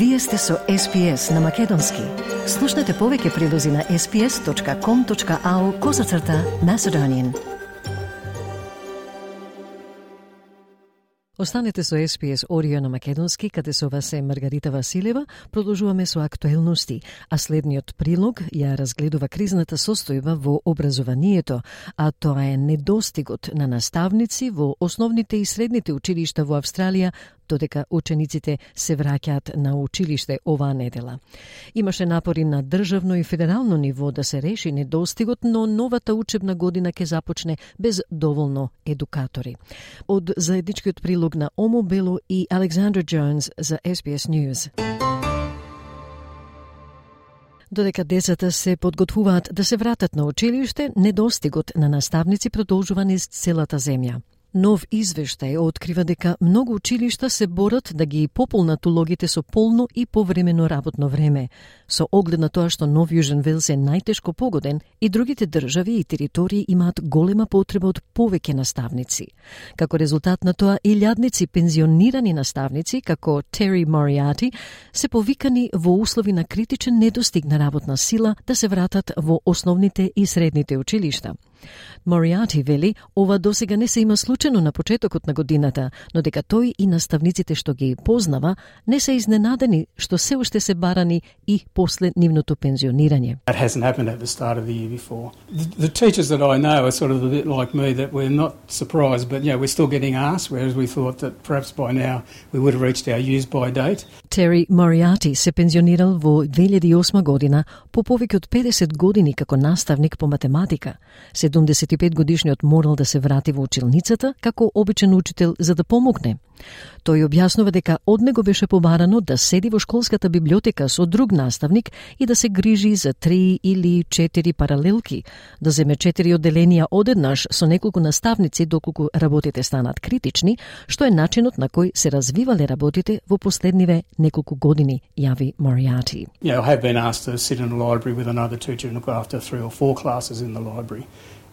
Вие сте со SPS на Македонски. Слушнете повеќе прилози на sps.com.au козацрта Macedonian. Останете со SPS Орио на Македонски, каде со вас е Маргарита Василева. Продолжуваме со актуелности, а следниот прилог ја разгледува кризната состојба во образованието, а тоа е недостигот на наставници во основните и средните училишта во Австралија додека учениците се враќаат на училиште оваа недела. Имаше напори на државно и федерално ниво да се реши недостигот, но новата учебна година ќе започне без доволно едукатори. Од заедничкиот прилог на Омо Бело и Александр Джонс за SBS News. Додека децата се подготвуваат да се вратат на училиште, недостигот на наставници продолжува низ целата земја. Нов извештај открива дека многу училишта се борат да ги пополнат улогите со полно и повремено работно време, со оглед на тоа што Нов Јужен Велс е најтешко погоден и другите држави и територии имаат голема потреба од повеќе наставници. Како резултат на тоа, илјадници пензионирани наставници, како Тери Мориати, се повикани во услови на критичен недостиг на работна сила да се вратат во основните и средните училишта. Мориати вели, ова досега не се има случено на почетокот на годината, но дека тој и наставниците што ги познава не се изненадени што се уште се барани и после нивното пензионирање. That hasn't happened at the start of the year before. The, the teachers that I know are sort of a bit like me that we're not surprised, but yeah, we're still getting asked, whereas we thought that perhaps by now we would have reached our use by date. Терри Мариати се пензионирал во 2008 година по повеќе од 50 години како наставник по математика. 75 годишниот морал да се врати во училницата како обичен учител за да помогне. Тој објаснува дека од него беше побарано да седи во школската библиотека со друг наставник и да се грижи за три или четири паралелки, да земе четири одделенија одеднаш со неколку наставници доколку работите станат критични, што е начинот на кој се развивале работите во последниве неколку години, јави Мориати. Yeah, I have been asked to sit in a library with another teacher and look after three or four classes in the library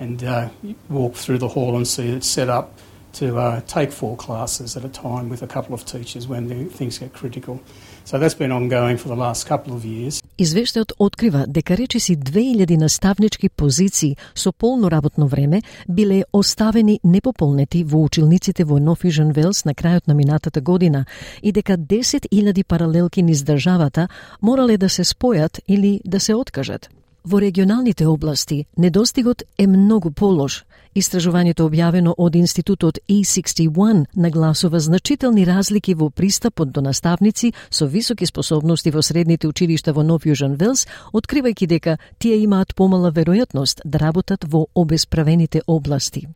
and uh, walk through the hall and see it set up to uh, take four classes at a time with a couple of teachers when the, things get critical. So that's been ongoing for the last couple of years. Извештајот открива дека речиси 2000 наставнички позиции со полно работно време биле оставени непополнети во училниците во Нофижен Велс на крајот на минатата година и дека 10.000 паралелки низ државата морале да се спојат или да се откажат. Во регионалните области недостигот е многу полош. Истражувањето објавено од Институтот E61 нагласува значителни разлики во пристапот до наставници со високи способности во средните училишта во Нов Јужен Велс, откривајќи дека тие имаат помала веројатност да работат во обесправените области.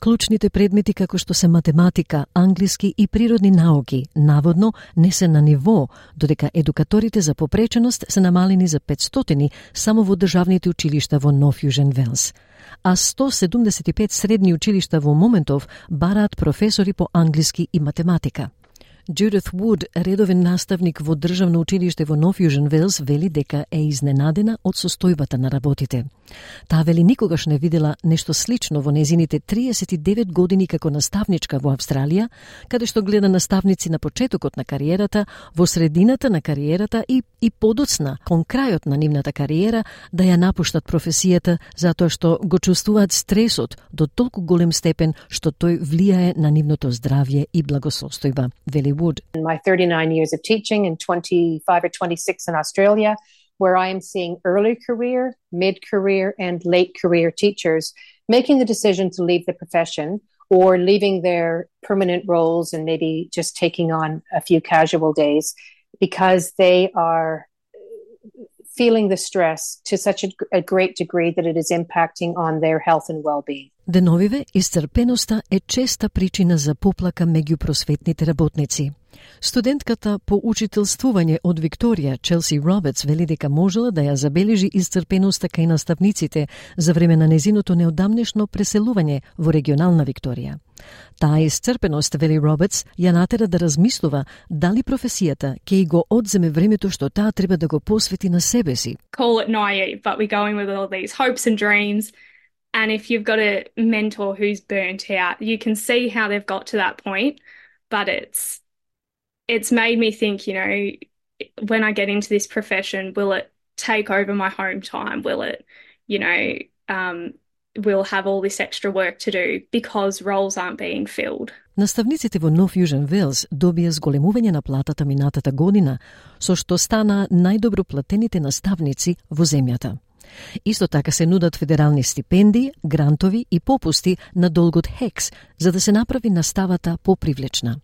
Клучните предмети како што се математика, англиски и природни науки наводно не се на ниво, додека едукаторите за попреченост се намалени за 500 само во државните училишта во Нов Јужен Велс а 175 средни училишта во моментов бараат професори по англиски и математика. Джудит Вуд, редовен наставник во Државно училиште во Нов Јужен Велс, вели дека е изненадена од состојбата на работите. Таа вели никогаш не видела нешто слично во незините 39 години како наставничка во Австралија, каде што гледа наставници на почетокот на кариерата, во средината на кариерата и, и подоцна, кон крајот на нивната кариера, да ја напуштат професијата затоа што го чувствуваат стресот до толку голем степен што тој влијае на нивното здравје и благосостојба, вели would. In my 39 years of teaching and 25 or 26 in Australia, where I am seeing early career, mid career, and late career teachers making the decision to leave the profession or leaving their permanent roles and maybe just taking on a few casual days because they are feeling the stress to such a, a, great degree that it is impacting on their health and well-being. Деновиве, исцрпеноста е честа причина за поплака меѓу просветните работници. Студентката по учителствување од Викторија, Челси Робертс, вели дека можела да ја забележи исцрпеноста кај наставниците за време на незиното неодамнешно преселување во регионална Викторија. Таа исцрпеност, вели Робертс, ја натера да размислува дали професијата ќе го одземе времето што таа треба да го посвети на себе си. Call it naive, but we're going with all these hopes and dreams. And if you've got a mentor who's burnt out, you can see how they've got to that point, but it's it's made me think, you know, when I get into this profession, will it take over my home time? Will it, you know, um, we'll have all this extra work to do because roles aren't being filled. Наставниците во Нов Южен Велс добија зголемување на платата минатата година, со што стана најдобро платените наставници во земјата. Исто така се нудат федерални стипендии, грантови и попусти на долгот ХЕКС, за да се направи наставата попривлечна.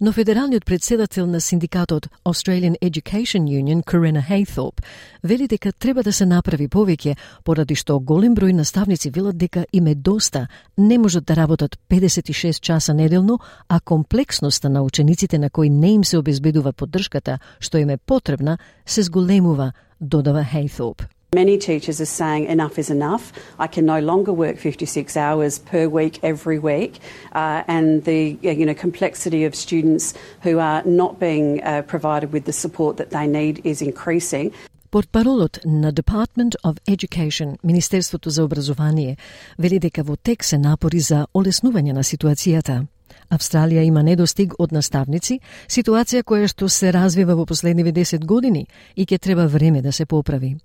Но федералниот председател на синдикатот Australian Education Union, Корена Хейтоп, вели дека треба да се направи повеќе, поради што голем број наставници велат дека им е доста, не можат да работат 56 часа неделно, а комплексноста на учениците на кои не им се обезбедува поддршката што им е потребна, се зголемува, додава Хейтоп. Many teachers are saying enough is enough. I can no longer work 56 hours per week every week, uh, and the you know complexity of students who are not being uh, provided with the support that they need is increasing. Портпаролот на Department of Education, Министерството за образование, вели дека во тек се напори за олеснување на ситуацијата. Австралија има недостиг од наставници, ситуација која што се развива во последниве 10 години и ќе треба време да се поправи.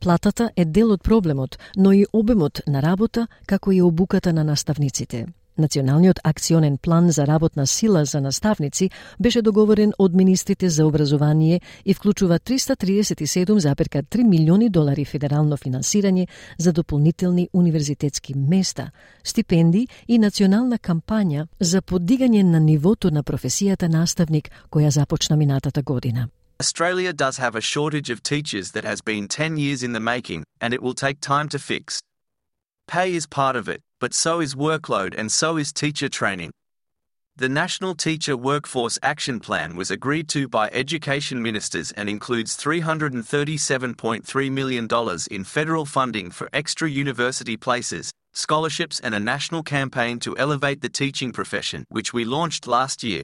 Платата е дел од проблемот, но и обемот на работа, како и обуката на наставниците. Националниот акционен план за работна сила за наставници беше договорен од министрите за образование и вклучува 337,3 милиони долари федерално финансирање за дополнителни универзитетски места, стипендии и национална кампања за подигање на нивото на професијата наставник која започна минатата година. Australia does have a shortage of teachers that has been 10 years in the making, and it will take time to fix. Pay is part of it, but so is workload and so is teacher training. The National Teacher Workforce Action Plan was agreed to by education ministers and includes $337.3 million in federal funding for extra university places, scholarships, and a national campaign to elevate the teaching profession, which we launched last year.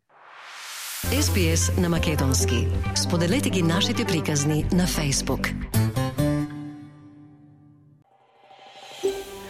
SBS на Македонски. Споделете ги нашите приказни на Facebook.